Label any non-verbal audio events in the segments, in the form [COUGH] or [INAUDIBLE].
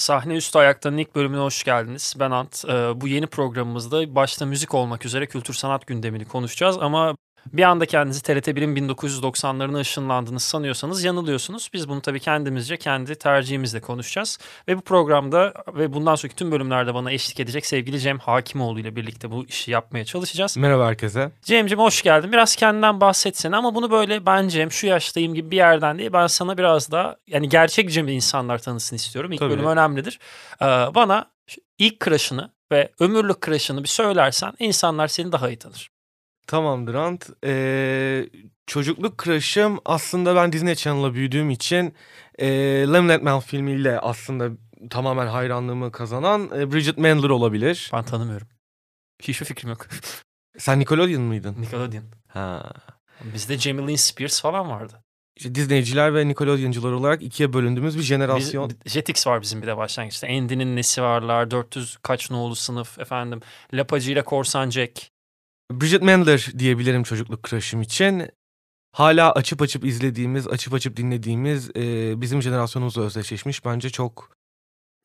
Sahne Üstü Ayak'tan ilk bölümüne hoş geldiniz. Ben Ant. Ee, bu yeni programımızda başta müzik olmak üzere kültür sanat gündemini konuşacağız ama bir anda kendinizi TRT 1'in 1990'larına ışınlandığını sanıyorsanız yanılıyorsunuz. Biz bunu tabii kendimizce kendi tercihimizle konuşacağız. Ve bu programda ve bundan sonraki tüm bölümlerde bana eşlik edecek sevgili Cem Hakimoğlu ile birlikte bu işi yapmaya çalışacağız. Merhaba herkese. Cem'ciğim hoş geldin. Biraz kendinden bahsetsene ama bunu böyle ben Cem şu yaştayım gibi bir yerden değil. Ben sana biraz daha yani gerçek Cem'i insanlar tanısın istiyorum. İlk Tabii. bölüm önemlidir. Ee, bana ilk crush'ını ve ömürlük crush'ını bir söylersen insanlar seni daha iyi tanır. Tamamdır Ant. Ee, çocukluk crush'ım aslında ben Disney Channel'la büyüdüğüm için e, Lemonade Man filmiyle aslında tamamen hayranlığımı kazanan e, Bridget Mendler olabilir. Ben tanımıyorum. Hiçbir fikrim yok. [LAUGHS] Sen Nickelodeon mıydın? Nickelodeon. Ha. Bizde Jamie Lynn Spears falan vardı. İşte Disneyciler ve Nickelodeoncular olarak ikiye bölündüğümüz bir Biz, jenerasyon. Jetix var bizim bir de başlangıçta. Andy'nin nesi varlar, 400 kaç nolu sınıf efendim. Lapacı ile Korsan Jack. Bridget Mendler diyebilirim çocukluk crush'ım için. Hala açıp açıp izlediğimiz, açıp açıp dinlediğimiz e, bizim jenerasyonumuzla özdeşleşmiş. Bence çok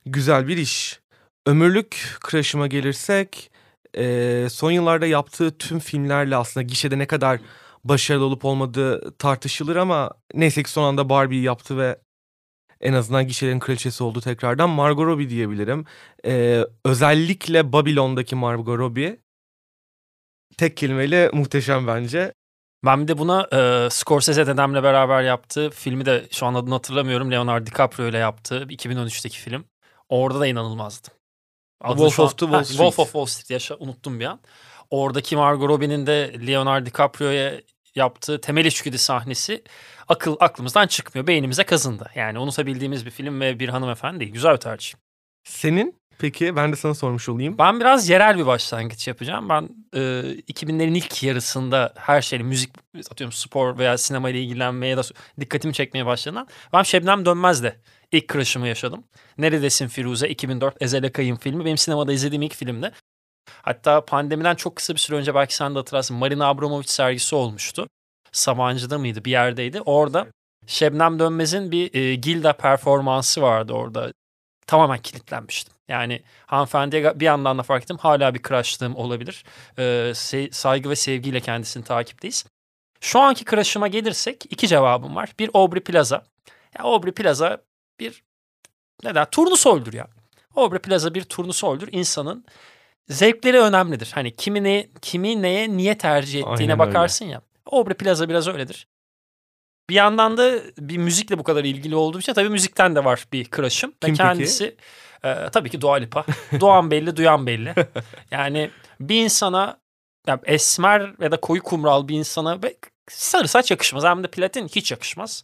güzel bir iş. Ömürlük crush'ıma gelirsek e, son yıllarda yaptığı tüm filmlerle aslında gişede ne kadar başarılı olup olmadığı tartışılır ama neyse ki son anda Barbie yaptı ve en azından gişelerin kraliçesi oldu tekrardan. Margot Robbie diyebilirim. E, özellikle Babylon'daki Margot Robbie tek kelimeyle muhteşem bence. Ben bir de buna e, Scorsese dedemle beraber yaptığı filmi de şu an adını hatırlamıyorum. Leonardo DiCaprio ile yaptığı 2013'teki film. Orada da inanılmazdı. Adını Wolf an- of the Wall Street. Wolf of Wall Street yaşa unuttum bir an. Oradaki Margot Robbie'nin de Leonardo DiCaprio'ya yaptığı temel içgüdü sahnesi akıl aklımızdan çıkmıyor. Beynimize kazındı. Yani unutabildiğimiz bir film ve bir hanımefendi değil. Güzel bir tercih. Senin peki ben de sana sormuş olayım. Ben biraz yerel bir başlangıç yapacağım. Ben e, 2000'lerin ilk yarısında her şeyle müzik, atıyorum spor veya sinema ile ilgilenmeye da dikkatimi çekmeye başladan ben Şebnem Dönmez'le ilk crush'ımı yaşadım. Neredesin Firuze 2004 Ezel Akay'ın filmi. Benim sinemada izlediğim ilk filmdi. Hatta pandemiden çok kısa bir süre önce belki sen de hatırlarsın Marina Abramovic sergisi olmuştu. Sabancı'da mıydı bir yerdeydi. Orada Şebnem Dönmez'in bir e, Gilda performansı vardı orada. Tamamen kilitlenmiştim. Yani hanımefendiye bir yandan da fark ettim. Hala bir crush'lığım olabilir. Ee, se- saygı ve sevgiyle kendisini takipteyiz. Şu anki crush'ıma gelirsek iki cevabım var. Bir Aubrey Plaza. Ya Aubrey Plaza bir ne der? Turnusoldür ya. Aubrey Plaza bir turnusoldür. İnsanın zevkleri önemlidir. Hani kimi, ne, kimi neye niye tercih ettiğine Aynen öyle. bakarsın ya. Aubrey Plaza biraz öyledir. Bir yandan da bir müzikle bu kadar ilgili olduğum için tabii müzikten de var bir crush'ım. Ve Kim peki? kendisi e, tabii ki Dua Lipa. [LAUGHS] Doğan belli, duyan belli. [LAUGHS] Yani bir insana ya esmer ya da koyu kumral bir insana sarı saç yakışmaz. Hem de platin hiç yakışmaz.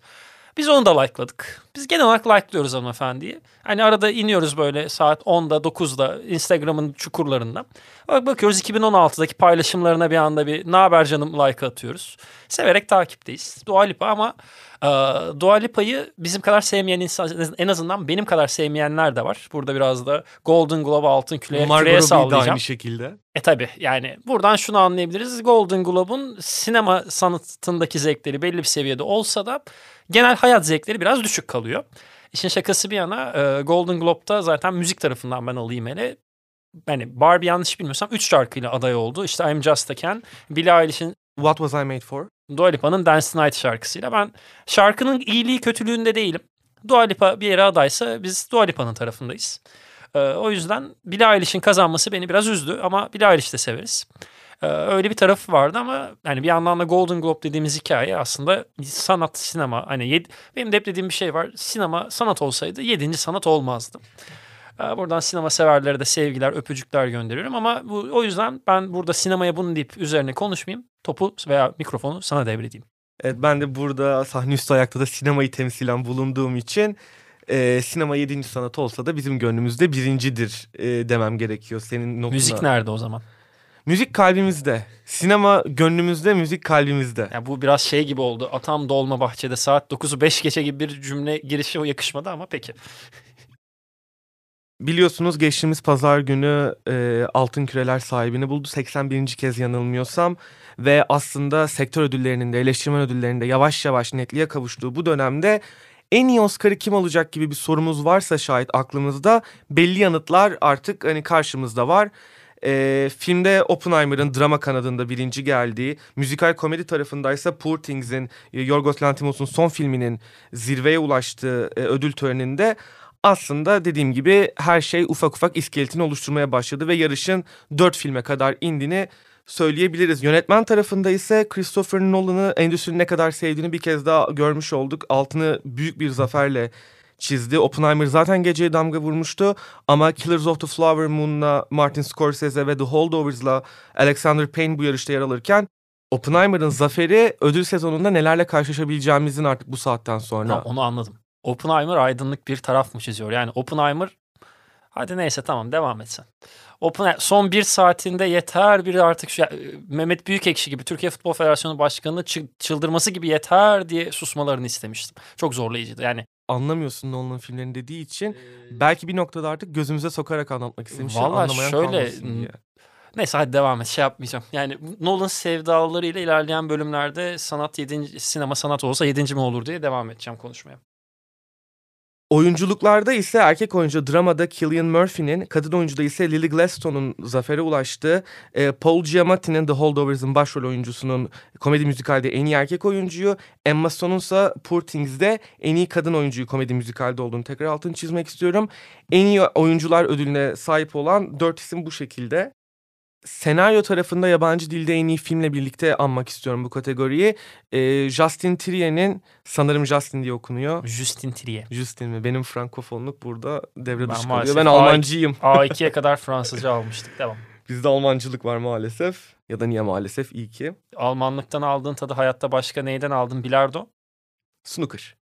Biz onu da like'ladık. Biz genel olarak like'lıyoruz hanımefendiyi. Hani arada iniyoruz böyle saat 10'da 9'da Instagram'ın çukurlarında. Bak bakıyoruz 2016'daki paylaşımlarına bir anda bir ne haber canım like atıyoruz. Severek takipteyiz. Dua Lipa ama e, Dua Lipa'yı bizim kadar sevmeyen insan en azından benim kadar sevmeyenler de var. Burada biraz da Golden Globe altın küre, küreye sallayacağım. aynı şekilde. E tabi yani buradan şunu anlayabiliriz. Golden Globe'un sinema sanatındaki zevkleri belli bir seviyede olsa da genel hayat zevkleri biraz düşük kalıyor. İşin şakası bir yana e, Golden Globe'da zaten müzik tarafından ben alayım hele. Yani Barbie yanlış bilmiyorsam 3 şarkıyla aday oldu. İşte I'm Just a Can, Billie Eilish'in What Was I Made For? Dua Lipa'nın Dance Night şarkısıyla. Ben şarkının iyiliği kötülüğünde değilim. Dua Lipa bir yere adaysa biz Dua Lipa'nın tarafındayız. Ee, o yüzden Billie Eilish'in kazanması beni biraz üzdü ama Billie Eilish'i de severiz. Ee, öyle bir tarafı vardı ama yani bir yandan da Golden Globe dediğimiz hikaye aslında sanat, sinema. Hani yed- benim de hep dediğim bir şey var. Sinema sanat olsaydı yedinci sanat olmazdı. Ee, Buradan sinema severlere de sevgiler, öpücükler gönderiyorum ama bu, o yüzden ben burada sinemaya bunu deyip üzerine konuşmayayım. Topu veya mikrofonu sana devredeyim. Evet ben de burada sahne üstü ayakta da sinemayı temsilen bulunduğum için e, sinema yedinci sanat olsa da bizim gönlümüzde birincidir e, demem gerekiyor senin notuna. Müzik nerede o zaman? Müzik kalbimizde. Sinema gönlümüzde, müzik kalbimizde. Ya bu biraz şey gibi oldu. Atam dolma bahçede saat 9'u 5 geçe gibi bir cümle girişi o yakışmadı ama peki. Biliyorsunuz geçtiğimiz pazar günü e, Altın Küreler sahibini buldu. 81. kez yanılmıyorsam. Ve aslında sektör ödüllerinin de eleştirmen ödüllerinin de yavaş yavaş netliğe kavuştuğu bu dönemde en iyi Oscar'ı kim alacak gibi bir sorumuz varsa şayet aklımızda belli yanıtlar artık hani karşımızda var. E, filmde Oppenheimer'ın drama kanadında birinci geldiği, müzikal komedi tarafındaysa Poor Things'in, e, Yorgos Lanthimos'un son filminin zirveye ulaştığı e, ödül töreninde aslında dediğim gibi her şey ufak ufak iskeletini oluşturmaya başladı ve yarışın dört filme kadar indiğini söyleyebiliriz. Yönetmen tarafında ise Christopher Nolan'ı endüstrinin ne kadar sevdiğini bir kez daha görmüş olduk. Altını büyük bir zaferle çizdi. Oppenheimer zaten geceye damga vurmuştu ama Killers of the Flower Moon'la Martin Scorsese ve The Holdovers'la Alexander Payne bu yarışta yer alırken Oppenheimer'ın zaferi ödül sezonunda nelerle karşılaşabileceğimizin artık bu saatten sonra. Tamam, onu anladım. Oppenheimer aydınlık bir taraf mı çiziyor? Yani Oppenheimer hadi neyse tamam devam etsen. Oppenheimer son bir saatinde yeter bir artık şu, Mehmet Büyükekşi gibi Türkiye Futbol Federasyonu Başkanı'nın çıldırması gibi yeter diye susmalarını istemiştim. Çok zorlayıcıydı. Yani anlamıyorsun Nolan'ın filmlerini dediği için ee, belki bir noktada artık gözümüze sokarak anlatmak istemiş. Valla şöyle diye. Neyse hadi devam et şey yapmayacağım. Yani Nolan sevdalarıyla ilerleyen bölümlerde sanat 7. sinema sanat olsa 7. mi olur diye devam edeceğim konuşmaya. Oyunculuklarda ise erkek oyuncu dramada Cillian Murphy'nin, kadın oyuncuda ise Lily Gladstone'un zafere ulaştığı, e, Paul Giamatti'nin The Holdovers'ın başrol oyuncusunun komedi müzikalde en iyi erkek oyuncuyu, Emma Stone'un ise Poor Things'de en iyi kadın oyuncuyu komedi müzikalde olduğunu tekrar altını çizmek istiyorum. En iyi oyuncular ödülüne sahip olan dört isim bu şekilde senaryo tarafında yabancı dilde en iyi filmle birlikte anmak istiyorum bu kategoriyi. Ee, Justin Trier'in sanırım Justin diye okunuyor. Justin Trier. Justin mi? Benim frankofonluk burada devre dışı kalıyor. Ben Almancıyım. A2'ye [LAUGHS] kadar Fransızca almıştık. Devam. Bizde Almancılık var maalesef. Ya da niye maalesef? İyi ki. Almanlıktan aldığın tadı hayatta başka neyden aldın? Bilardo? Snooker.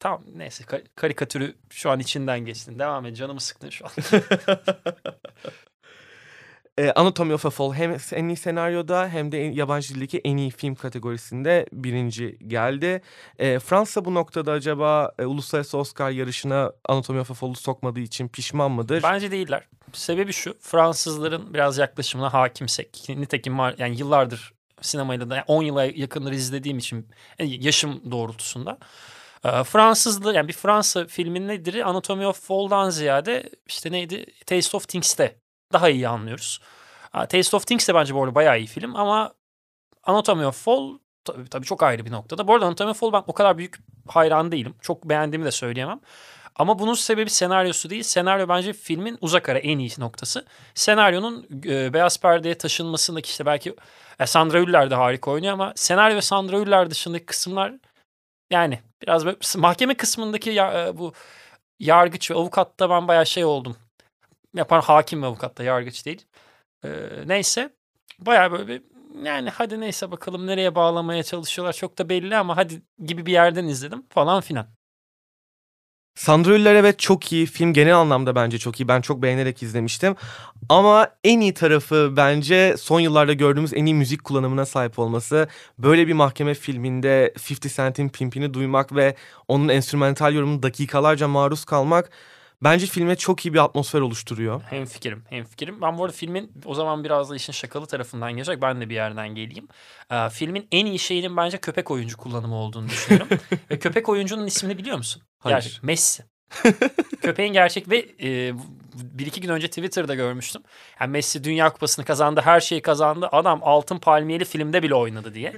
Tamam neyse karikatürü şu an içinden geçtin. Devam et canımı sıktın şu an. [LAUGHS] E, Anatomy of a Fall hem en iyi senaryoda hem de yabancı dildeki en iyi film kategorisinde birinci geldi. E, Fransa bu noktada acaba e, uluslararası Oscar yarışına Anatomy of a Fall'u sokmadığı için pişman mıdır? Bence değiller. Sebebi şu Fransızların biraz yaklaşımına hakimsek. Nitekim yani yıllardır sinemayla da yani 10 yıla yakındır izlediğim için yaşım doğrultusunda. Fransızlı yani bir Fransa filmin nedir? Anatomy of Fall'dan ziyade işte neydi? Taste of Things'te daha iyi anlıyoruz. Taste of Things de bence bu arada bayağı iyi film ama Anatomy of Fall tabii, tabii çok ayrı bir noktada. Bu arada Anatomy of Fall ben o kadar büyük hayran değilim. Çok beğendiğimi de söyleyemem. Ama bunun sebebi senaryosu değil. Senaryo bence filmin uzak ara en iyi noktası. Senaryonun e, beyaz perdeye taşınmasındaki işte belki e, Sandra Hüller de harika oynuyor ama senaryo ve Sandra Hüller dışındaki kısımlar yani biraz böyle mahkeme kısmındaki ya, e, bu yargıç ve avukatta ben bayağı şey oldum yapan hakim ve avukat da yargıç değil. Ee, neyse bayağı böyle bir yani hadi neyse bakalım nereye bağlamaya çalışıyorlar çok da belli ama hadi gibi bir yerden izledim falan filan. Sandra Hüller evet çok iyi. Film genel anlamda bence çok iyi. Ben çok beğenerek izlemiştim. Ama en iyi tarafı bence son yıllarda gördüğümüz en iyi müzik kullanımına sahip olması. Böyle bir mahkeme filminde 50 Cent'in pimpini duymak ve onun enstrümantal yorumunu dakikalarca maruz kalmak Bence filme çok iyi bir atmosfer oluşturuyor. Hem fikrim, hem fikrim. Ben bu arada filmin o zaman biraz da işin şakalı tarafından gelecek. Ben de bir yerden geleyim. Ee, filmin en iyi şeyinin bence köpek oyuncu kullanımı olduğunu düşünüyorum. [LAUGHS] ve köpek oyuncunun ismini biliyor musun? Hayır. Gerçek, Messi. [LAUGHS] Köpeğin gerçek ve e, bir iki gün önce Twitter'da görmüştüm. Yani Messi Dünya Kupası'nı kazandı, her şeyi kazandı. Adam Altın Palmiyeli filmde bile oynadı diye.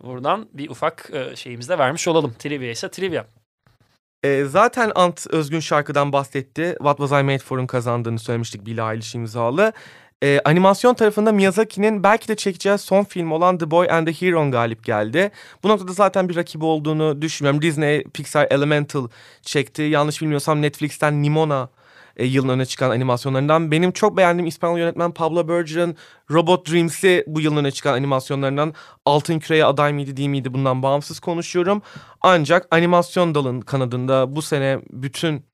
Buradan bir ufak e, şeyimizde vermiş olalım. Trivia ise trivia. E, zaten Ant Özgün şarkıdan bahsetti. What Was I Made For'un kazandığını söylemiştik Billie Eilish imzalı. E, animasyon tarafında Miyazaki'nin belki de çekeceği son film olan The Boy and the Hero galip geldi. Bu noktada zaten bir rakibi olduğunu düşünmüyorum. Disney Pixar Elemental çekti. Yanlış bilmiyorsam Netflix'ten Nimona e, yılın öne çıkan animasyonlarından. Benim çok beğendiğim İspanyol yönetmen Pablo Berger'ın Robot Dreams'i bu yılın öne çıkan animasyonlarından Altın Küre'ye aday mıydı değil miydi bundan bağımsız konuşuyorum. Ancak animasyon dalın kanadında bu sene bütün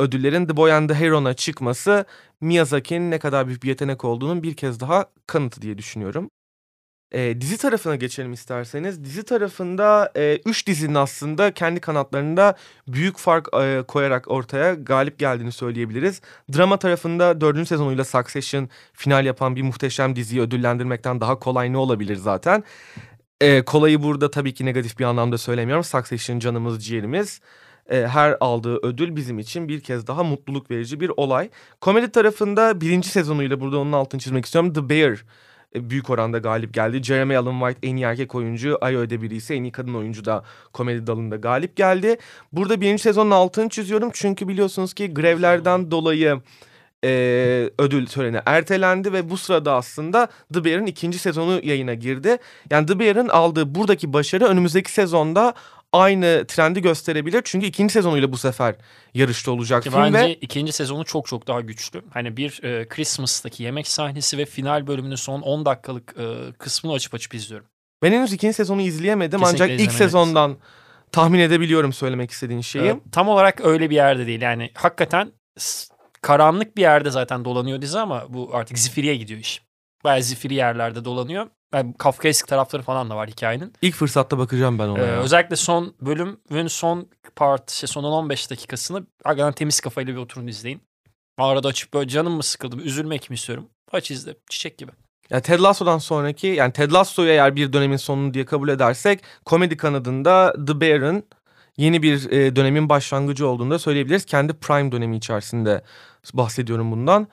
ödüllerin The Boy and the Hero'na çıkması Miyazaki'nin ne kadar büyük bir yetenek olduğunun bir kez daha kanıtı diye düşünüyorum. E, dizi tarafına geçelim isterseniz. Dizi tarafında e, üç dizinin aslında kendi kanatlarında büyük fark e, koyarak ortaya galip geldiğini söyleyebiliriz. Drama tarafında dördüncü sezonuyla Succession final yapan bir muhteşem diziyi ödüllendirmekten daha kolay ne olabilir zaten. E, kolayı burada tabii ki negatif bir anlamda söylemiyorum. Succession canımız ciğerimiz. her aldığı ödül bizim için bir kez daha mutluluk verici bir olay. Komedi tarafında birinci sezonuyla burada onun altını çizmek istiyorum. The Bear büyük oranda galip geldi. Jeremy Allen White en iyi erkek oyuncu, Ayo Edebiri ise en iyi kadın oyuncu da komedi dalında galip geldi. Burada birinci sezonun altını çiziyorum çünkü biliyorsunuz ki grevlerden dolayı e, ödül töreni ertelendi ve bu sırada aslında The Bear'ın ikinci sezonu yayına girdi. Yani The Bear'ın aldığı buradaki başarı önümüzdeki sezonda aynı trendi gösterebilir. Çünkü ikinci sezonuyla bu sefer yarışta olacak Ki film bence ve ikinci sezonu çok çok daha güçlü. Hani bir e, Christmas'taki yemek sahnesi ve final bölümünün son 10 dakikalık e, kısmını açıp açıp izliyorum. ben henüz ikinci sezonu izleyemedim Kesinlikle ancak ilk sezondan tahmin edebiliyorum söylemek istediğin şeyi. E, tam olarak öyle bir yerde değil. Yani hakikaten karanlık bir yerde zaten dolanıyor dizi ama bu artık zifiriye gidiyor iş. Bayağı zifiri yerlerde dolanıyor. Yani Kafkaesk tarafları falan da var hikayenin. İlk fırsatta bakacağım ben ona. Ee, ya. özellikle son bölümün son part, işte son 15 dakikasını hakikaten temiz kafayla bir oturun izleyin. Arada açıp böyle canım mı sıkıldı, üzülmek mi istiyorum? Aç izle, çiçek gibi. Ya Ted Lasso'dan sonraki yani Ted Lasso'yu eğer bir dönemin sonu diye kabul edersek komedi kanadında The Bear'ın yeni bir e, dönemin başlangıcı olduğunu da söyleyebiliriz. Kendi prime dönemi içerisinde bahsediyorum bundan.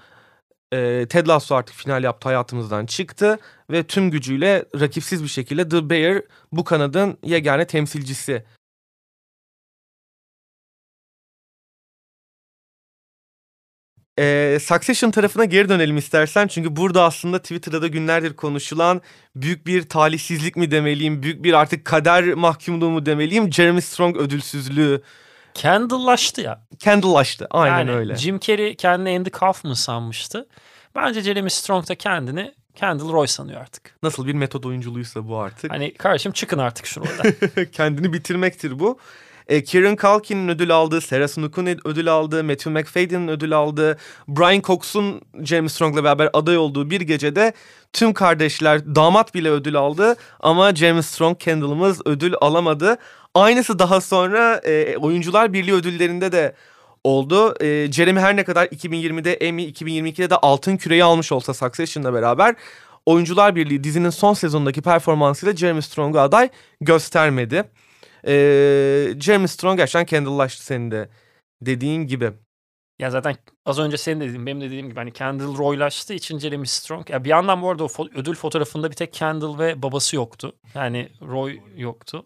E, Ted Lasso artık final yaptı hayatımızdan çıktı ve tüm gücüyle rakipsiz bir şekilde The Bear bu kanadın yegane temsilcisi. Ee, Succession tarafına geri dönelim istersen. Çünkü burada aslında Twitter'da da günlerdir konuşulan büyük bir talihsizlik mi demeliyim, büyük bir artık kader mahkumluğu mu demeliyim, Jeremy Strong ödülsüzlüğü Candle'laştı ya. Candle'laştı. Aynen yani öyle. Jim Carrey kendini Andy Kaufman sanmıştı. Bence Jeremy Strong da kendini Kendall Roy sanıyor artık. Nasıl bir metod oyunculuğuysa bu artık. Hani kardeşim çıkın artık şuradan. [LAUGHS] Kendini bitirmektir bu. E, Kieran Culkin'in ödül aldığı, Sarah Snook'un ödül aldığı, Matthew McFadden'in ödül aldığı, Brian Cox'un James Strong'la beraber aday olduğu bir gecede tüm kardeşler damat bile ödül aldı ama James Strong Kendall'ımız ödül alamadı. Aynısı daha sonra e, Oyuncular Birliği ödüllerinde de oldu. E, Jeremy her ne kadar 2020'de Emmy, 2022'de de Altın Küreyi almış olsa Succession'la beraber Oyuncular Birliği dizinin son sezonundaki performansıyla Jeremy Strong'u aday göstermedi. Ee, Jeremy Strong gerçekten Kendall'laştı senin de dediğin gibi. ya zaten az önce senin dediğin benim de dediğim gibi hani Kendall Roy'laştığı için Jeremy Strong. Ya bir yandan bu arada o fo- ödül fotoğrafında bir tek Kendall ve babası yoktu. Yani Roy yoktu.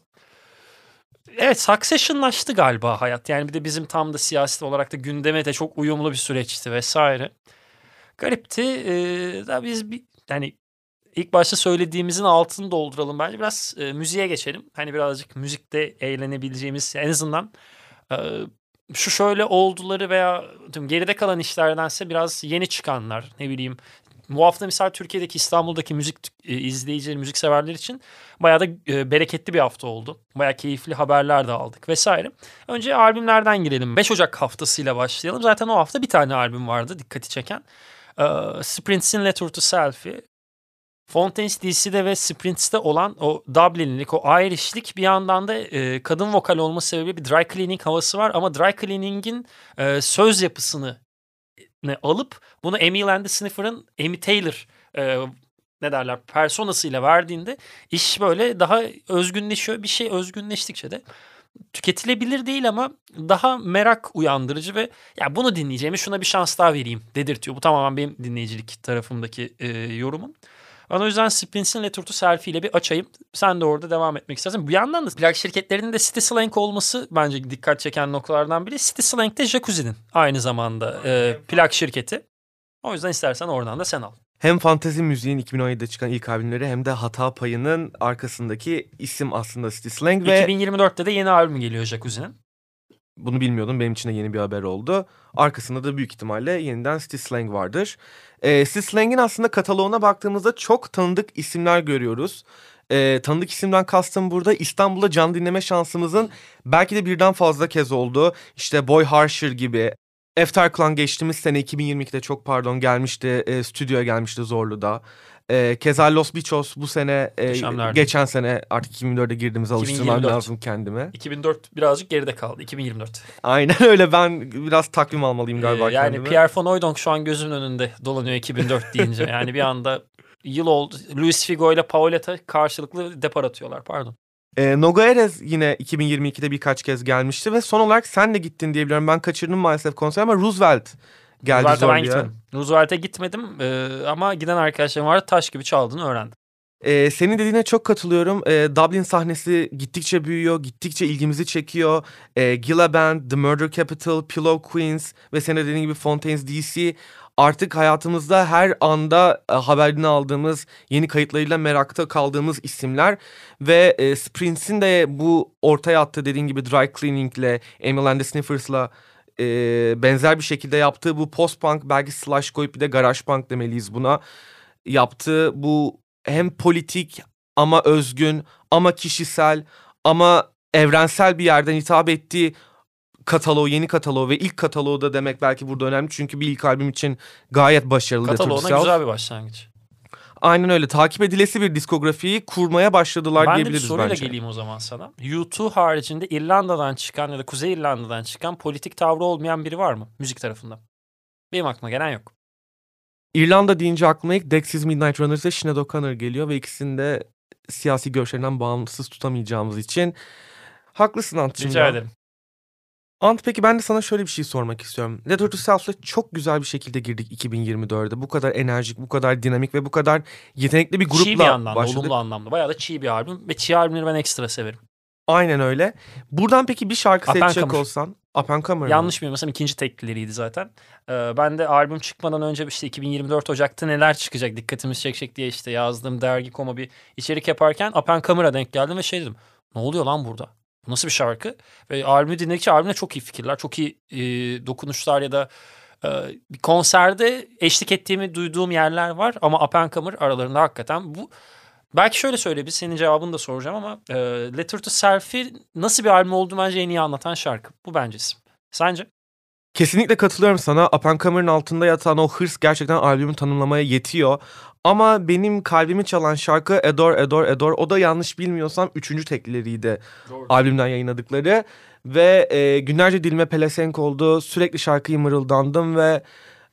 Evet Succession'laştı galiba hayat. Yani bir de bizim tam da siyasi olarak da gündeme de çok uyumlu bir süreçti vesaire. Garipti. Ee, da biz bir yani ilk başta söylediğimizin altını dolduralım bence. Biraz e, müziğe geçelim. Hani birazcık müzikte eğlenebileceğimiz en azından e, şu şöyle olduları veya tüm geride kalan işlerdense biraz yeni çıkanlar ne bileyim. Bu hafta misal Türkiye'deki İstanbul'daki müzik e, izleyicileri, müzik severler için bayağı da e, bereketli bir hafta oldu. Bayağı keyifli haberler de aldık vesaire. Önce albümlerden girelim. 5 Ocak haftasıyla başlayalım. Zaten o hafta bir tane albüm vardı dikkati çeken. E, Sprints'in Letter to Selfie. Fontaines DC'de ve Sprints'te olan o Dublin'lik, o Irish'lik bir yandan da e, kadın vokal olması sebebiyle bir dry cleaning havası var. Ama dry cleaning'in e, söz yapısını ne alıp bunu Emil and Sniffer'ın Amy Taylor e, ne derler personasıyla verdiğinde iş böyle daha özgünleşiyor. Bir şey özgünleştikçe de tüketilebilir değil ama daha merak uyandırıcı ve ya bunu dinleyeceğimi şuna bir şans daha vereyim dedirtiyor. Bu tamamen benim dinleyicilik tarafımdaki e, yorumum. Ben o yüzden Sprints'in Letter to Selfie ile bir açayım. Sen de orada devam etmek istersen. Bir yandan da plak şirketlerinin de City Slang olması bence dikkat çeken noktalardan biri. City Slang de Jacuzzi'nin aynı zamanda e, plak şirketi. O yüzden istersen oradan da sen al. Hem fantezi müziğin 2017'de çıkan ilk albümleri hem de Hata Payı'nın arkasındaki isim aslında City Slang ve 2024'te de yeni albüm geliyor Jacuzzi'nin. Bunu bilmiyordum benim için de yeni bir haber oldu. Arkasında da büyük ihtimalle yeniden City Slang vardır. Ee, City Slang'in aslında kataloğuna baktığımızda çok tanıdık isimler görüyoruz. Ee, tanıdık isimden kastım burada İstanbul'da canlı dinleme şansımızın belki de birden fazla kez oldu. İşte Boy Harsher gibi. Efter Klan geçtiğimiz sene 2022'de çok pardon gelmişti. E, stüdyoya gelmişti Zorlu'da. E, keza Los Bichos bu sene e, geçen sene artık 2024'e girdiğimize alıştırmam 2024. lazım kendime. 2004 birazcık geride kaldı. 2024. Aynen [LAUGHS] öyle ben biraz takvim almalıyım galiba Ee, yani kendime. Pierre Van Hooydonk şu an gözümün önünde dolanıyor 2004 deyince. [LAUGHS] Yani bir anda yıl oldu. Luis Figo ile Paoletta karşılıklı depar atıyorlar pardon. E, Nogueres yine 2022'de birkaç kez gelmişti ve son olarak sen de gittin diye biliyorum. Ben kaçırdım maalesef konser ama Roosevelt geldi Roosevelt'e ben gitmedim. Roosevelt'e gitmedim e, ama giden arkadaşlarım vardı taş gibi çaldığını öğrendim. Ee, senin dediğine çok katılıyorum. Ee, Dublin sahnesi gittikçe büyüyor, gittikçe ilgimizi çekiyor. Ee, Gila Band, The Murder Capital, Pillow Queens ve senin de dediğin gibi Fontaines DC artık hayatımızda her anda e, haberini aldığımız, yeni kayıtlarıyla merakta kaldığımız isimler. Ve e, Sprints'in de bu ortaya attığı dediğin gibi Dry Cleaning'le, Emil and the Sniffers'la e, benzer bir şekilde yaptığı bu post-punk belki slash koyup bir de garage punk demeliyiz buna. Yaptığı bu hem politik ama özgün ama kişisel ama evrensel bir yerden hitap ettiği kataloğu, yeni kataloğu ve ilk kataloğu da demek belki burada önemli. Çünkü bir ilk albüm için gayet başarılı. Kataloğuna güzel bir başlangıç. Aynen öyle. Takip edilesi bir diskografiyi kurmaya başladılar Ben de bir diyebiliriz soruyla bence. geleyim o zaman sana. U2 haricinde İrlanda'dan çıkan ya da Kuzey İrlanda'dan çıkan politik tavrı olmayan biri var mı müzik tarafında? Benim aklıma gelen yok. İrlanda deyince aklıma ilk Dexys Midnight Runners ve Sinead O'Connor geliyor ve ikisini de siyasi görüşlerinden bağımsız tutamayacağımız için haklısın Ant'cığım. Rica ya. ederim. Ant peki ben de sana şöyle bir şey sormak istiyorum. Letter to Self'le çok güzel bir şekilde girdik 2024'e. Bu kadar enerjik, bu kadar dinamik ve bu kadar yetenekli bir grupla çiğ bir anlamda, başladık. olumlu anlamda. Bayağı da çiğ bir albüm ve çiğ albümleri ben ekstra severim. Aynen öyle. Buradan peki bir şarkı Up seçecek olsan. Up and Comer mı? Yanlış bilmiyorsam ikinci teklileriydi zaten. Ee, ben de albüm çıkmadan önce işte 2024 Ocak'ta neler çıkacak dikkatimizi çekecek diye işte yazdığım dergi koma bir içerik yaparken Up and Comer'a denk geldim ve şey dedim. Ne oluyor lan burada? Bu nasıl bir şarkı? Ve albümü dinledikçe albümde çok iyi fikirler, çok iyi e, dokunuşlar ya da e, bir konserde eşlik ettiğimi duyduğum yerler var. Ama Comer aralarında hakikaten bu Belki şöyle söyle bir senin cevabını da soracağım ama e, Letter to Selfie nasıl bir albüm olduğunu bence en iyi anlatan şarkı. Bu bencesi. Sence? Kesinlikle katılıyorum sana. Comer'ın altında yatan o hırs gerçekten albümü tanımlamaya yetiyor. Ama benim kalbimi çalan şarkı Adore Adore Adore. O da yanlış bilmiyorsam üçüncü teklileriydi albümden yayınladıkları. Ve e, günlerce dilime pelesenk oldu. Sürekli şarkıyı mırıldandım ve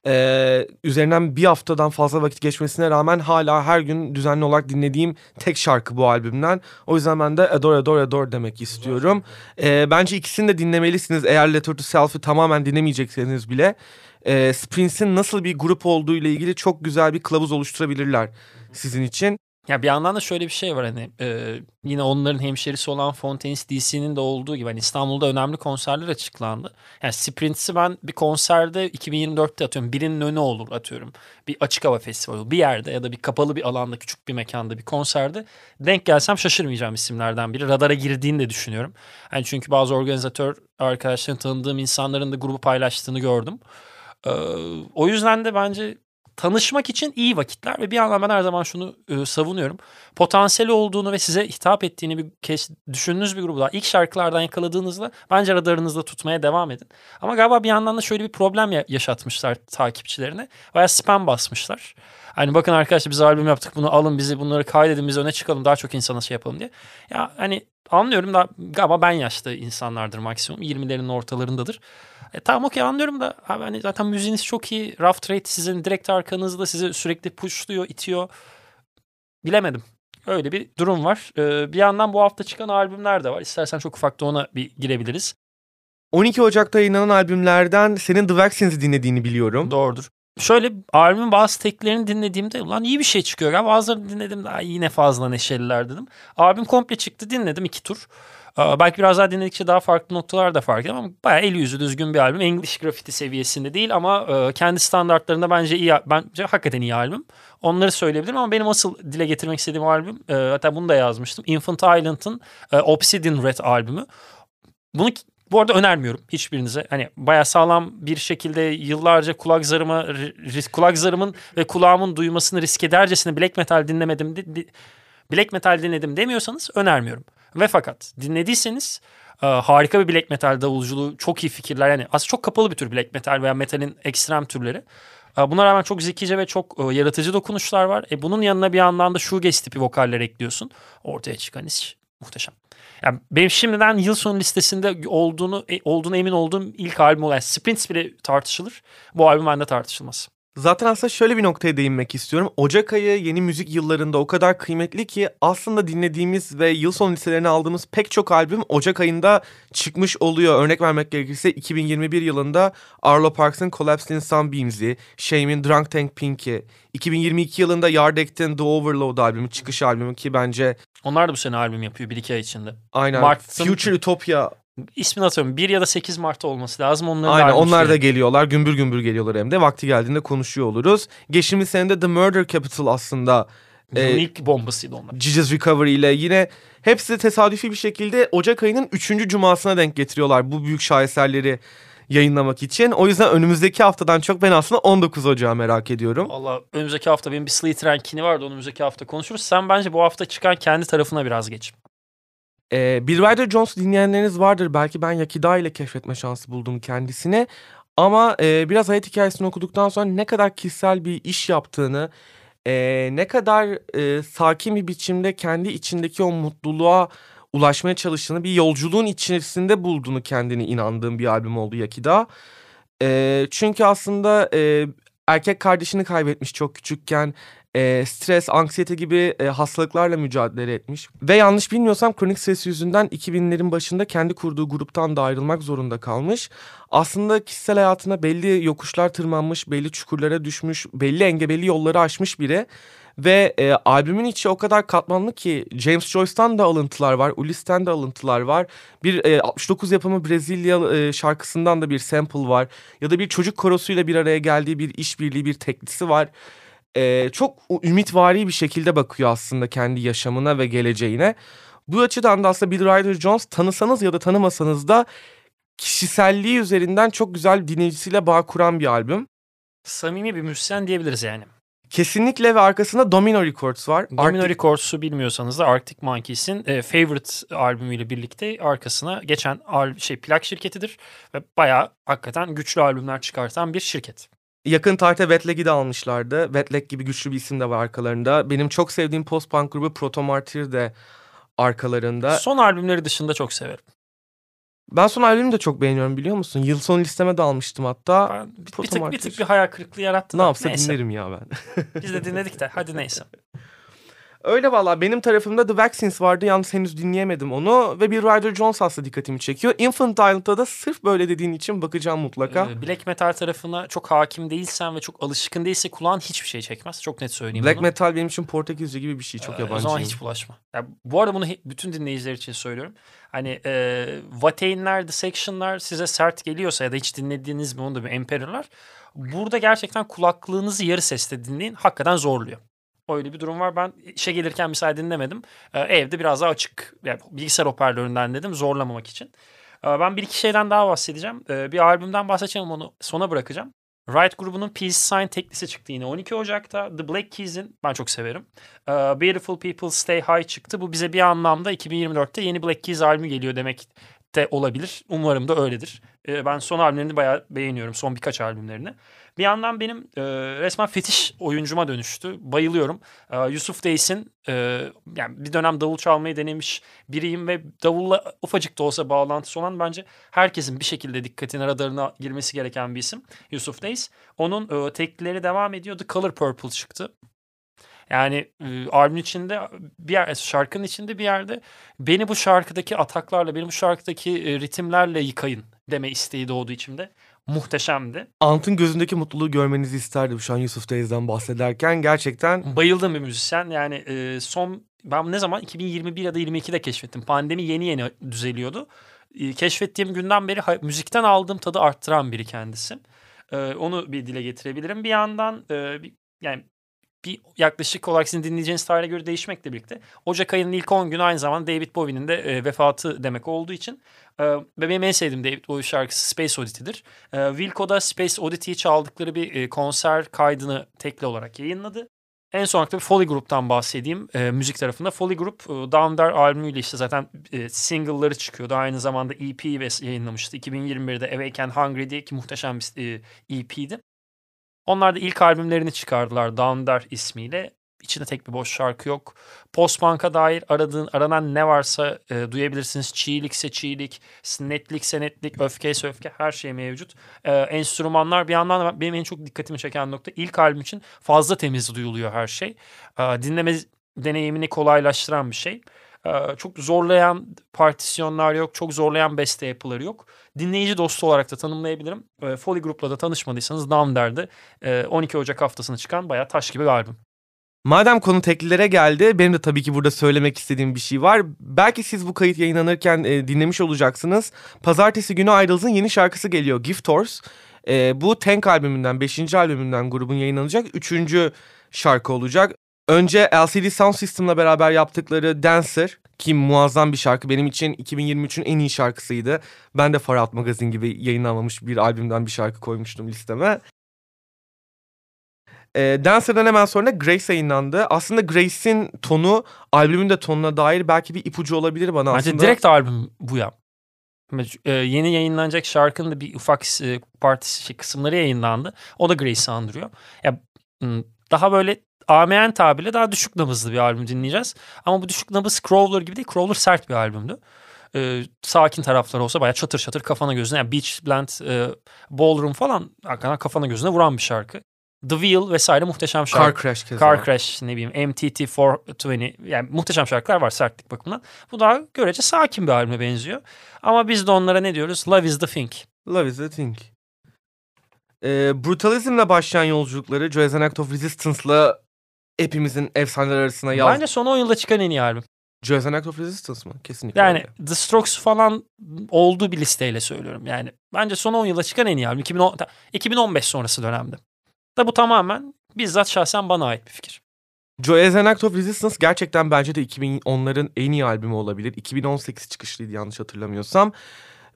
e, üzerinden bir haftadan fazla vakit geçmesine rağmen hala her gün düzenli olarak dinlediğim tek şarkı bu albümden. O yüzden ben de Adore Adore Adore demek istiyorum. E, bence ikisini de dinlemelisiniz. Eğer Letter to Self'i tamamen dinlemeyecekseniz bile. E, Sprints'in nasıl bir grup olduğu ile ilgili çok güzel bir kılavuz oluşturabilirler sizin için. Ya bir yandan da şöyle bir şey var hani e, yine onların hemşerisi olan Fontaines DC'nin de olduğu gibi hani İstanbul'da önemli konserler açıklandı. Yani Sprints'i ben bir konserde 2024'te atıyorum birinin önü olur atıyorum. Bir açık hava festivali bir yerde ya da bir kapalı bir alanda küçük bir mekanda bir konserde denk gelsem şaşırmayacağım isimlerden biri. Radara girdiğini de düşünüyorum. Yani çünkü bazı organizatör arkadaşların tanıdığım insanların da grubu paylaştığını gördüm. Ee, o yüzden de bence tanışmak için iyi vakitler ve bir yandan ben her zaman şunu e, savunuyorum. Potansiyeli olduğunu ve size hitap ettiğini bir kez düşündüğünüz bir daha ilk şarkılardan yakaladığınızda bence radarınızda tutmaya devam edin. Ama galiba bir yandan da şöyle bir problem ya- yaşatmışlar takipçilerine. Baya spam basmışlar. Hani bakın arkadaşlar biz albüm yaptık bunu alın bizi bunları kaydedin biz öne çıkalım daha çok insana şey yapalım diye. Ya hani anlıyorum da galiba ben yaşlı insanlardır maksimum 20'lerin ortalarındadır. E, tamam okey anlıyorum da abi hani zaten müziğiniz çok iyi. Rough Trade sizin direkt arkanızda sizi sürekli pushluyor, itiyor. Bilemedim. Öyle bir durum var. Ee, bir yandan bu hafta çıkan albümler de var. İstersen çok ufak da ona bir girebiliriz. 12 Ocak'ta yayınlanan albümlerden senin The Vaccines'i dinlediğini biliyorum. Doğrudur. Şöyle albümün bazı teklerini dinlediğimde ulan iyi bir şey çıkıyor. Ya bazılarını dinledim daha yine fazla neşeliler dedim. Albüm komple çıktı dinledim iki tur. Belki biraz daha dinledikçe daha farklı noktalar da fark ama bayağı el yüzü düzgün bir albüm. English Graffiti seviyesinde değil ama e, kendi standartlarında bence iyi, bence hakikaten iyi albüm. Onları söyleyebilirim ama benim asıl dile getirmek istediğim albüm, e, hatta bunu da yazmıştım. Infant Island'ın e, Obsidian Red albümü. Bunu bu arada önermiyorum hiçbirinize. Hani bayağı sağlam bir şekilde yıllarca kulak zarıma kulak zarımın ve kulağımın duymasını risk edercesine black metal dinlemedim di- di- black metal dinledim demiyorsanız önermiyorum. Ve fakat dinlediyseniz e, harika bir black metal davulculuğu, çok iyi fikirler. Yani aslında çok kapalı bir tür black metal veya metalin ekstrem türleri. E, Buna rağmen çok zekice ve çok e, yaratıcı dokunuşlar var. E, bunun yanına bir yandan da shoegaze tipi vokaller ekliyorsun. Ortaya çıkan iş muhteşem. Yani benim şimdiden yıl sonu listesinde olduğunu e, olduğunu emin olduğum ilk albüm olan Sprints bile tartışılır. Bu albüm bende tartışılmaz. Zaten aslında şöyle bir noktaya değinmek istiyorum. Ocak ayı yeni müzik yıllarında o kadar kıymetli ki aslında dinlediğimiz ve yıl sonu listelerine aldığımız pek çok albüm Ocak ayında çıkmış oluyor. Örnek vermek gerekirse 2021 yılında Arlo Parks'ın Collapsed in Sunbeams'i, Shame'in Drunk Tank Pink'i, 2022 yılında Yardect'in The Overload albümü, çıkış albümü ki bence Onlar da bu sene albüm yapıyor 1-2 ay içinde. aynen Mart'ın- Future Utopia İsmini hatırlamıyorum. 1 ya da 8 Mart'ta olması lazım. Onların Aynen onlar da geliyorlar. Gümbür gümbür geliyorlar hem de. Vakti geldiğinde konuşuyor oluruz. Geçtiğimiz senede The Murder Capital aslında e, Unique bombasıydı onlar. Jesus Recovery ile yine hepsi tesadüfi bir şekilde Ocak ayının 3. cumasına denk getiriyorlar bu büyük şaheserleri yayınlamak için. O yüzden önümüzdeki haftadan çok ben aslında 19 Ocağı merak ediyorum. Valla önümüzdeki hafta benim bir Sleater Rankini vardı. Onu önümüzdeki hafta konuşuruz. Sen bence bu hafta çıkan kendi tarafına biraz geç. Ee, Bill Ryder Jones dinleyenleriniz vardır. Belki ben Yakida ile keşfetme şansı buldum kendisini. Ama e, biraz hayat hikayesini okuduktan sonra ne kadar kişisel bir iş yaptığını, e, ne kadar e, sakin bir biçimde kendi içindeki o mutluluğa ulaşmaya çalıştığını, bir yolculuğun içerisinde bulduğunu kendini inandığım bir albüm oldu Yakida. E, çünkü aslında e, erkek kardeşini kaybetmiş çok küçükken e, stres, anksiyete gibi e, hastalıklarla mücadele etmiş. Ve yanlış bilmiyorsam kronik stres yüzünden 2000'lerin başında kendi kurduğu gruptan da ayrılmak zorunda kalmış. Aslında kişisel hayatına belli yokuşlar tırmanmış, belli çukurlara düşmüş, belli engebeli yolları aşmış biri. Ve e, albümün içi o kadar katmanlı ki James Joyce'tan da alıntılar var, Ulyses'ten de alıntılar var. Bir e, 69 yapımı Brezilya e, şarkısından da bir sample var. Ya da bir çocuk korosuyla bir araya geldiği bir işbirliği, bir teklisi var e, çok ümitvari bir şekilde bakıyor aslında kendi yaşamına ve geleceğine. Bu açıdan da aslında Bill Ryder Jones tanısanız ya da tanımasanız da kişiselliği üzerinden çok güzel dinleyicisiyle bağ kuran bir albüm. Samimi bir müzisyen diyebiliriz yani. Kesinlikle ve arkasında Domino Records var. Domino Arctic- Records'u bilmiyorsanız da Arctic Monkeys'in e, Favorite albümüyle birlikte arkasına geçen al- şey plak şirketidir ve bayağı hakikaten güçlü albümler çıkartan bir şirket. Yakın tarihte Wet Leg'i de almışlardı. Wet Leg gibi güçlü bir isim de var arkalarında. Benim çok sevdiğim post-punk grubu Proto Martyr de arkalarında. Son albümleri dışında çok severim. Ben son albümü de çok beğeniyorum biliyor musun? Yıl sonu listeme de almıştım hatta. Ben bir, bir tık bir tık bir hayal kırıklığı yarattı. Ne da. yapsa Neyse. dinlerim ya ben. Biz de dinledik de hadi neyse. [LAUGHS] Öyle valla benim tarafımda The Vaccines vardı yalnız henüz dinleyemedim onu ve bir Ryder Jones aslında dikkatimi çekiyor. Infantile'da da sırf böyle dediğin için bakacağım mutlaka. Ee, Black metal tarafına çok hakim değilsen ve çok alışkın değilse kulağın hiçbir şey çekmez. Çok net söyleyeyim Black bunu. metal benim için Portekizce gibi bir şey çok Ee, O zaman hiç bulaşma. Ya, bu arada bunu bütün dinleyiciler için söylüyorum. Hani e, Vatein'ler, Dissection'lar size sert geliyorsa ya da hiç dinlediğiniz mi onu da bir Emperor'lar. Burada gerçekten kulaklığınızı yarı sesle dinleyin. Hakikaten zorluyor. Öyle bir durum var. Ben işe gelirken misal dinlemedim. Ee, evde biraz daha açık yani bilgisayar hoparlöründen dedim zorlamamak için. Ee, ben bir iki şeyden daha bahsedeceğim. Ee, bir albümden bahsedeceğim onu sona bırakacağım. Riot grubunun Peace Sign teklisi çıktı yine 12 Ocak'ta. The Black Keys'in ben çok severim. Beautiful People Stay High çıktı. Bu bize bir anlamda 2024'te yeni Black Keys albümü geliyor demek de olabilir. Umarım da öyledir. Ee, ben son albümlerini bayağı beğeniyorum. Son birkaç albümlerini. Bir yandan benim e, resmen fetiş oyuncuma dönüştü. Bayılıyorum. Ee, Yusuf Days'in e, yani bir dönem davul çalmayı denemiş biriyim ve davulla ufacık da olsa bağlantısı olan bence herkesin bir şekilde dikkatine radarına girmesi gereken bir isim. Yusuf Days. Onun e, teklileri devam ediyor. The Color Purple çıktı. Yani e, albümün içinde bir yer, şarkının içinde bir yerde beni bu şarkıdaki ataklarla, beni bu şarkıdaki e, ritimlerle yıkayın deme isteği doğdu içimde. Muhteşemdi. Ant'ın gözündeki mutluluğu görmenizi isterdim şu an Yusuf Days'den bahsederken. Gerçekten Bayıldığım bir müzisyen. Yani e, son ben ne zaman 2021 ya da 22'de keşfettim. Pandemi yeni yeni düzeliyordu. E, keşfettiğim günden beri ha- müzikten aldığım tadı arttıran biri kendisi. E, onu bir dile getirebilirim. Bir yandan e, bir, yani bir yaklaşık olarak sizin dinleyeceğiniz tarihe göre değişmekle birlikte Ocak ayının ilk 10 günü aynı zamanda David Bowie'nin de e, vefatı demek olduğu için e, ve benim en sevdiğim David Bowie şarkısı Space Oddity'dir. E, Wilco'da Space Oddity'yi çaldıkları bir e, konser kaydını tekli olarak yayınladı. En son olarak Foley Group'tan bahsedeyim e, müzik tarafında. Foley Group e, Down There albümüyle işte zaten e, single'ları çıkıyordu. Aynı zamanda EP ve yayınlamıştı. 2021'de Awaken Hungry diye ki muhteşem bir e, EP'di. Onlar da ilk albümlerini çıkardılar Down There ismiyle. İçinde tek bir boş şarkı yok. Post-punk'a dair aradığın, aranan ne varsa e, duyabilirsiniz. Çiğlikse çiğlik, netlikse netlik, öfkeyse öfke her şey mevcut. E, enstrümanlar bir yandan da benim en çok dikkatimi çeken nokta ilk albüm için fazla temiz duyuluyor her şey. E, dinleme deneyimini kolaylaştıran bir şey. E, çok zorlayan partisyonlar yok, çok zorlayan beste yapıları yok. Dinleyici dostu olarak da tanımlayabilirim. E, Foley Group'la da tanışmadıysanız Down derdi. E, 12 Ocak haftasına çıkan bayağı taş gibi bir albüm. Madem konu teklilere geldi, benim de tabii ki burada söylemek istediğim bir şey var. Belki siz bu kayıt yayınlanırken e, dinlemiş olacaksınız. Pazartesi günü Idles'ın yeni şarkısı geliyor, Gift Horse. E, bu Tank albümünden, 5. albümünden grubun yayınlanacak 3. şarkı olacak. Önce LCD Sound System'la beraber yaptıkları Dancer ki muazzam bir şarkı. Benim için 2023'ün en iyi şarkısıydı. Ben de Farhat Magazin gibi yayınlanmamış bir albümden bir şarkı koymuştum listeme. E, Dancer'dan hemen sonra Grace yayınlandı. Aslında Grace'in tonu albümün de tonuna dair belki bir ipucu olabilir bana Bence aslında. direkt albüm bu ya. E, yeni yayınlanacak şarkının da bir ufak e, partisi şey, kısımları yayınlandı. O da Grace'i andırıyor. Ya daha böyle AMN tabirle daha düşük nabızlı bir albüm dinleyeceğiz. Ama bu düşük nabız Crawler gibi değil. Crawler sert bir albümdü. Ee, sakin tarafları olsa bayağı çatır çatır kafana gözüne. Yani Beach Blend, e, Ballroom falan hakikaten kafana gözüne vuran bir şarkı. The Wheel vesaire muhteşem şarkı. Car Crash keza. Car Crash ne bileyim MTT 420 yani muhteşem şarkılar var sertlik bakımından. Bu daha görece sakin bir albüme benziyor. Ama biz de onlara ne diyoruz? Love is the thing. Love is the thing. Ee, brutalizmle başlayan yolculukları Joyous an Act of Resistance'la hepimizin efsaneler arasına yazdı. Bence son 10 yılda çıkan en iyi albüm. An Act of Resistance mı? Kesinlikle Yani öyle. The Strokes falan olduğu bir listeyle söylüyorum. Yani bence son 10 yılda çıkan en iyi albüm. 2010, 2015 sonrası dönemde. Da bu tamamen bizzat şahsen bana ait bir fikir. An Act of Resistance gerçekten bence de 2010'ların en iyi albümü olabilir. 2018 çıkışlıydı yanlış hatırlamıyorsam.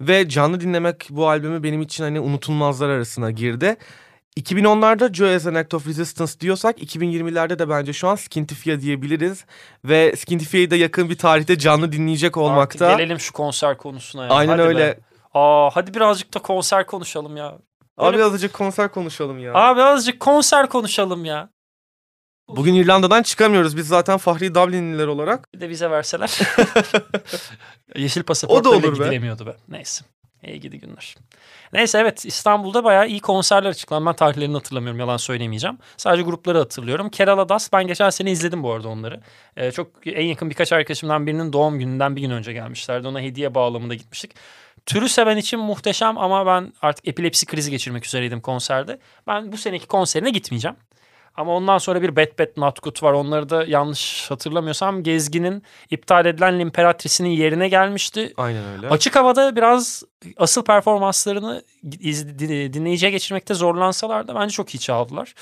Ve canlı dinlemek bu albümü benim için hani unutulmazlar arasına girdi. 2010'larda Joy as an Act of Resistance diyorsak 2020'lerde de bence şu an Skintifia diyebiliriz. Ve Skintifia'yı da yakın bir tarihte canlı dinleyecek olmakta. Artık gelelim şu konser konusuna ya. Aynen hadi öyle. Be. Aa, hadi birazcık da konser konuşalım ya. Abi azıcık konser konuşalım ya. Abi azıcık konser konuşalım ya. Bugün İrlanda'dan çıkamıyoruz. Biz zaten Fahri Dublinliler olarak. Bir de bize verseler. [LAUGHS] Yeşil pasaportla olur be. gidilemiyordu be. Neyse. İyi gidi günler. Neyse evet İstanbul'da bayağı iyi konserler açıklandı. Ben tarihlerini hatırlamıyorum yalan söylemeyeceğim. Sadece grupları hatırlıyorum. Kerala Dust ben geçen sene izledim bu arada onları. Ee, çok en yakın birkaç arkadaşımdan birinin doğum gününden bir gün önce gelmişlerdi. Ona hediye bağlamında gitmiştik. Türü seven için muhteşem ama ben artık epilepsi krizi geçirmek üzereydim konserde. Ben bu seneki konserine gitmeyeceğim. Ama ondan sonra bir Bet Bet Not Good var. Onları da yanlış hatırlamıyorsam Gezgin'in iptal edilen L'Imperatrice'nin yerine gelmişti. Aynen öyle. Açık havada biraz asıl performanslarını dinleyiciye geçirmekte zorlansalar da bence çok iyi çaldılar.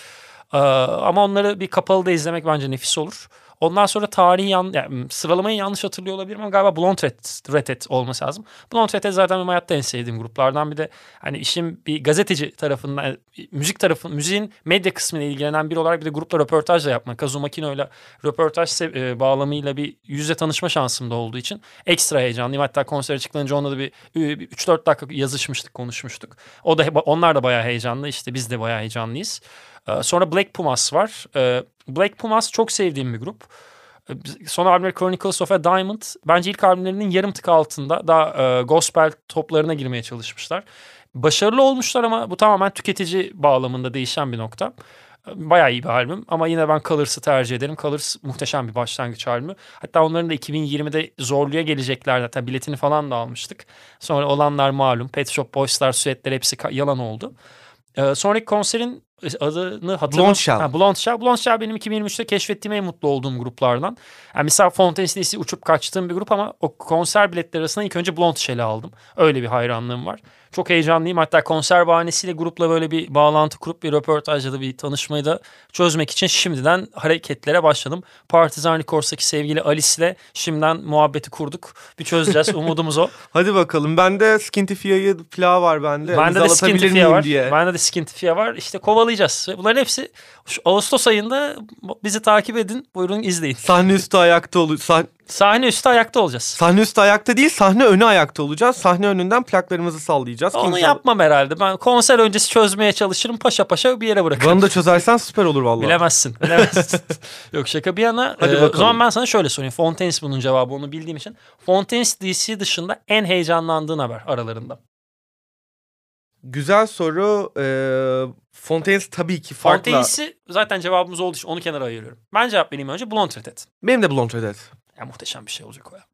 Ee, ama onları bir kapalıda izlemek bence nefis olur. Ondan sonra tarihi yan, yani sıralamayı yanlış hatırlıyor olabilirim ama galiba Blond Red, Red olması lazım. Blond Red zaten benim hayatta en sevdiğim gruplardan bir de hani işin bir gazeteci tarafından müzik tarafı müziğin medya kısmıyla ilgilenen biri olarak bir de grupla röportaj da yapmak. Kazuma ile röportaj e, bağlamıyla bir yüzle tanışma şansım da olduğu için ekstra heyecanlıyım. Hatta konser açıklanınca onunla da bir 3-4 dakika yazışmıştık, konuşmuştuk. O da onlar da bayağı heyecanlı. İşte biz de bayağı heyecanlıyız. Sonra Black Pumas var. Black Pumas çok sevdiğim bir grup. Son albümleri Chronicles of a Diamond bence ilk albümlerinin yarım tık altında daha gospel toplarına girmeye çalışmışlar. Başarılı olmuşlar ama bu tamamen tüketici bağlamında değişen bir nokta. Bayağı iyi bir albüm ama yine ben Colors'ı tercih ederim. Colors muhteşem bir başlangıç albümü. Hatta onların da 2020'de zorluya gelecekler. Hatta biletini falan da almıştık. Sonra olanlar malum. Pet Shop Boys'lar, Süetler hepsi yalan oldu. Ee, sonraki konserin adını hatırlamıyorum. Blonde Shell. Ha, Blonde Shell. Blonde Shell benim 2023'te keşfettiğim en mutlu olduğum gruplardan. Yani mesela Fontaine City'si uçup kaçtığım bir grup ama o konser biletleri arasında ilk önce Blonde Shell'i aldım. Öyle bir hayranlığım var. Çok heyecanlıyım. Hatta konser bahanesiyle grupla böyle bir bağlantı kurup bir röportaj ya da bir tanışmayı da çözmek için şimdiden hareketlere başladım. Partizan Records'taki sevgili Alice'le şimdiden muhabbeti kurduk. Bir çözeceğiz. [LAUGHS] Umudumuz o. Hadi bakalım. Bende Skintifia'yı plağı var bende. Bende de Skintifia var. Diye. Bende de Skintifia var. İşte kovalayacağız bunların hepsi Ağustos ayında bizi takip edin. Buyurun izleyin. Sahne üstü ayakta olu sah- Sahne üstü ayakta olacağız. sahne üstü ayakta değil sahne önü ayakta olacağız. Sahne önünden plaklarımızı sallayacağız. Onu Kimse- yapmam herhalde. Ben konser öncesi çözmeye çalışırım. Paşa paşa bir yere bırakırım. Bana da çözersen süper olur vallahi. Bilemezsin. Bilemezsin. [LAUGHS] Yok şaka bir yana. Hadi e, o bakalım. zaman ben sana şöyle sorayım. Fontaines bunun cevabı onu bildiğim için. Fontaines DC dışında en heyecanlandığın haber aralarında. Güzel soru. Ee, Fontaines tabii ki farklı. Fontaines'i zaten cevabımız olduğu için onu kenara ayırıyorum. Ben cevap vereyim önce. Blonde Tet. Benim de Blonde Red. Ya muhteşem bir şey olacak o ya.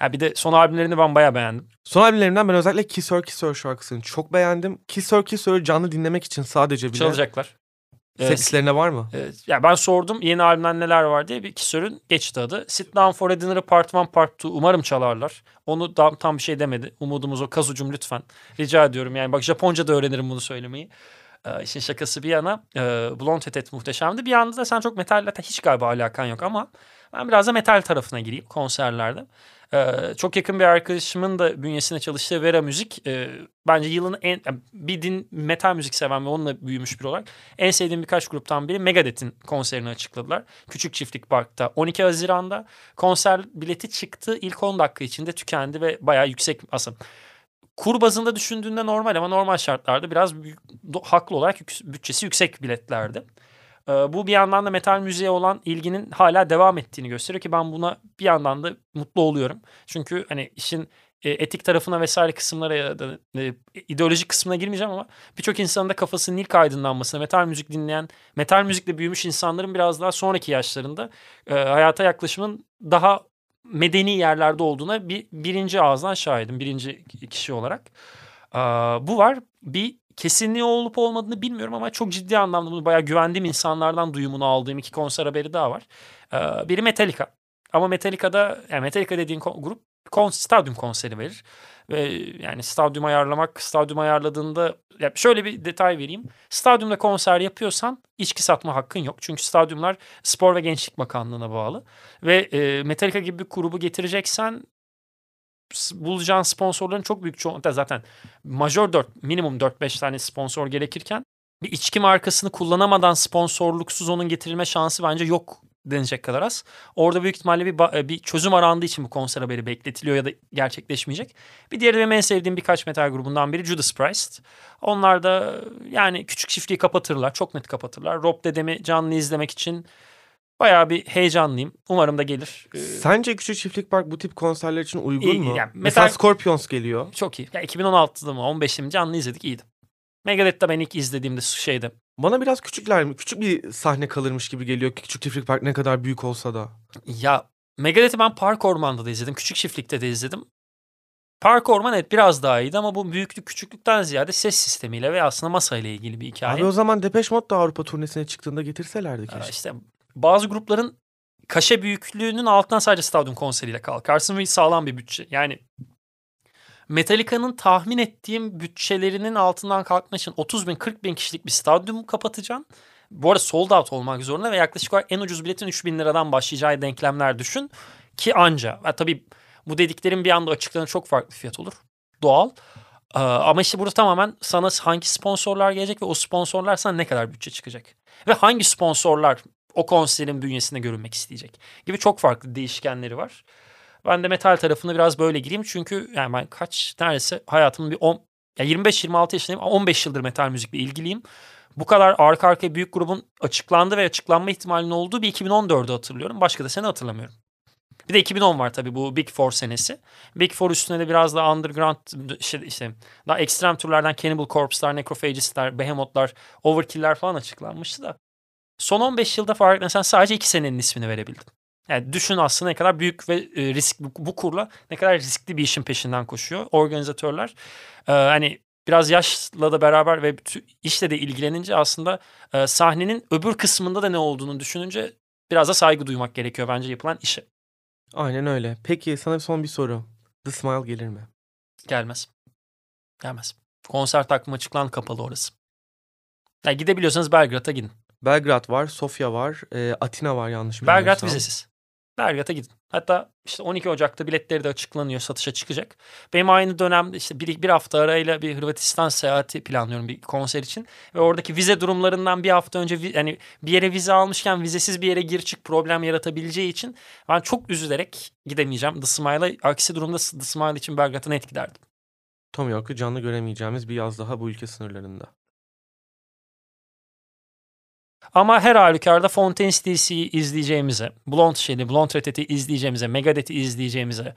Ya bir de son albümlerini ben bayağı beğendim. Son albümlerimden ben özellikle Kiss Her Kiss Her şarkısını çok beğendim. Kiss Her Kiss Her'ı canlı dinlemek için sadece bile Çalacaklar. Ee, setlislerine var mı? Evet, ya ben sordum yeni albümden neler var diye bir Kisör'ün geçti adı. Sit Down for a Dinner'ı Part 1 Part 2 umarım çalarlar. Onu da, tam bir şey demedi. Umudumuz o Kazucum lütfen. Rica ediyorum yani bak Japonca da öğrenirim bunu söylemeyi. Ee, işin şakası bir yana e, Blonde Tetet muhteşemdi. Bir yanda da sen çok metalle hiç galiba alakan yok ama ben biraz da metal tarafına gireyim konserlerde. Ee, çok yakın bir arkadaşımın da bünyesinde çalıştığı Vera Müzik e, bence yılın en bir din metal müzik seven ve onunla büyümüş biri olarak en sevdiğim birkaç gruptan biri Megadeth'in konserini açıkladılar. Küçük Çiftlik Park'ta 12 Haziran'da konser bileti çıktı. İlk 10 dakika içinde tükendi ve bayağı yüksek aslında kur bazında düşündüğünde normal ama normal şartlarda biraz büyük, haklı olarak yük- bütçesi yüksek biletlerdi. Ee, bu bir yandan da metal müziğe olan ilginin hala devam ettiğini gösteriyor ki ben buna bir yandan da mutlu oluyorum. Çünkü hani işin e, etik tarafına vesaire kısımlara ya da e, ideolojik kısmına girmeyeceğim ama birçok insanın da kafasının ilk aydınlanmasına metal müzik dinleyen, metal müzikle büyümüş insanların biraz daha sonraki yaşlarında e, hayata yaklaşımın daha medeni yerlerde olduğuna bir birinci ağızdan şahidim. Birinci kişi olarak. Bu var. Bir kesinliği olup olmadığını bilmiyorum ama çok ciddi anlamda bunu bayağı güvendiğim insanlardan duyumunu aldığım iki konser haberi daha var. Ee, biri Metallica. Ama Metallica'da yani Metallica dediğin grup kon, stadyum konseri verir. Ve yani stadyum ayarlamak, stadyum ayarladığında ya şöyle bir detay vereyim. Stadyumda konser yapıyorsan içki satma hakkın yok. Çünkü stadyumlar Spor ve Gençlik Bakanlığı'na bağlı. Ve e, Metallica gibi bir grubu getireceksen bulacağın sponsorların çok büyük çoğunlukla zaten majör 4 minimum 4-5 tane sponsor gerekirken bir içki markasını kullanamadan sponsorluksuz onun getirilme şansı bence yok denecek kadar az. Orada büyük ihtimalle bir, ba- bir çözüm arandığı için bu konser haberi bekletiliyor ya da gerçekleşmeyecek. Bir diğeri benim en sevdiğim birkaç metal grubundan biri Judas Priest. Onlar da yani küçük çiftliği kapatırlar. Çok net kapatırlar. Rob dedemi canlı izlemek için bayağı bir heyecanlıyım. Umarım da gelir. Ee, Sence Küçük Çiftlik Park bu tip konserler için uygun İyi, mu? yani Mesela metal- Scorpions geliyor. Çok iyi. Ya 2016'da mı 15'te mi canlı izledik iyiydi. Megadeth'te ben ilk izlediğimde şeyde. Bana biraz küçükler mi? Küçük bir sahne kalırmış gibi geliyor. Küçük Çiftlik Park ne kadar büyük olsa da. Ya Megadeth'i ben Park Orman'da da izledim. Küçük Çiftlik'te de izledim. Park Orman evet biraz daha iyiydi ama bu büyüklük küçüklükten ziyade ses sistemiyle ve aslında masayla ilgili bir hikaye. Abi o zaman Depeche Mode da Avrupa turnesine çıktığında getirselerdi keşke. İşte bazı grupların kaşe büyüklüğünün altından sadece stadyum konseriyle kalkarsın ve sağlam bir bütçe. Yani Metallica'nın tahmin ettiğim bütçelerinin altından kalkmak için 30 bin 40 bin kişilik bir stadyum kapatacaksın. Bu arada sold out olmak zorunda ve yaklaşık olarak en ucuz biletin 3 bin liradan başlayacağı denklemler düşün. Ki anca. Ha, tabii bu dediklerim bir anda açıklanır çok farklı fiyat olur. Doğal. Ee, ama işte burada tamamen sana hangi sponsorlar gelecek ve o sponsorlar sana ne kadar bütçe çıkacak. Ve hangi sponsorlar o konserin bünyesinde görünmek isteyecek gibi çok farklı değişkenleri var. Ben de metal tarafına biraz böyle gireyim çünkü yani ben kaç neredeyse hayatımın bir 10 ya 25-26 yaşındayım ama 15 yıldır metal müzikle ilgiliyim. Bu kadar arka arkaya büyük grubun açıklandı ve açıklanma ihtimalinin olduğu bir 2014'ü hatırlıyorum. Başka da sene hatırlamıyorum. Bir de 2010 var tabii bu Big Four senesi. Big Four üstüne de biraz daha underground işte, işte daha ekstrem türlerden Cannibal Corpse'lar, Necrophagist'ler, Behemoth'lar, Overkill'ler falan açıklanmıştı da. Son 15 yılda fark etmesen sadece 2 senenin ismini verebildin. Yani düşün aslında ne kadar büyük ve e, risk bu, kurla ne kadar riskli bir işin peşinden koşuyor organizatörler. Ee, hani biraz yaşla da beraber ve işle de ilgilenince aslında e, sahnenin öbür kısmında da ne olduğunu düşününce biraz da saygı duymak gerekiyor bence yapılan işe. Aynen öyle. Peki sana son bir soru. The Smile gelir mi? Gelmez. Gelmez. Konser takvimi açıklandı kapalı orası. Yani gidebiliyorsanız Belgrad'a gidin. Belgrad var, Sofya var, e, Atina var yanlış Belgrad bilmiyorsam. vizesiz. Belgrad'a gidin. Hatta işte 12 Ocak'ta biletleri de açıklanıyor, satışa çıkacak. Benim aynı dönemde işte bir, bir hafta arayla bir Hırvatistan seyahati planlıyorum bir konser için. Ve oradaki vize durumlarından bir hafta önce yani bir yere vize almışken vizesiz bir yere gir çık problem yaratabileceği için ben çok üzülerek gidemeyeceğim The Smile'a. Aksi durumda The Smile için Belgrad'a net giderdim. Tom York'u canlı göremeyeceğimiz bir yaz daha bu ülke sınırlarında. Ama her halükarda Fontaine's DC'yi izleyeceğimize, Blond Shell'i, Blond Retet'i izleyeceğimize, Megadeth'i izleyeceğimize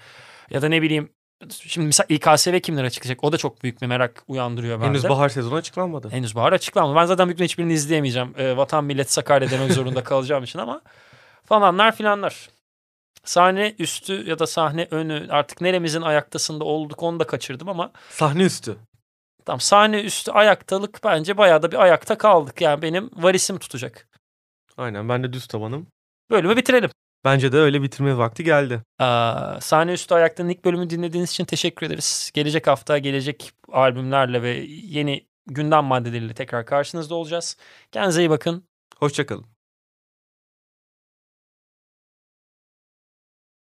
ya da ne bileyim şimdi mesela İKSV kimlere çıkacak? O da çok büyük bir merak uyandırıyor bende. Henüz bahar sezonu açıklanmadı. Henüz bahar açıklanmadı. Ben zaten büyük hiçbirini izleyemeyeceğim. Ee, Vatan Millet Sakarya demek zorunda [LAUGHS] kalacağım için ama falanlar filanlar. Sahne üstü ya da sahne önü artık neremizin ayaktasında olduk onu da kaçırdım ama Sahne üstü. Tamam sahne üstü ayaktalık bence bayağı da bir ayakta kaldık. Yani benim varisim tutacak. Aynen ben de düz tabanım. Bölümü bitirelim. Bence de öyle bitirme vakti geldi. Aa, sahne üstü ayaktanın ilk bölümü dinlediğiniz için teşekkür ederiz. Gelecek hafta gelecek albümlerle ve yeni gündem maddeleriyle tekrar karşınızda olacağız. Kendinize iyi bakın. Hoşçakalın.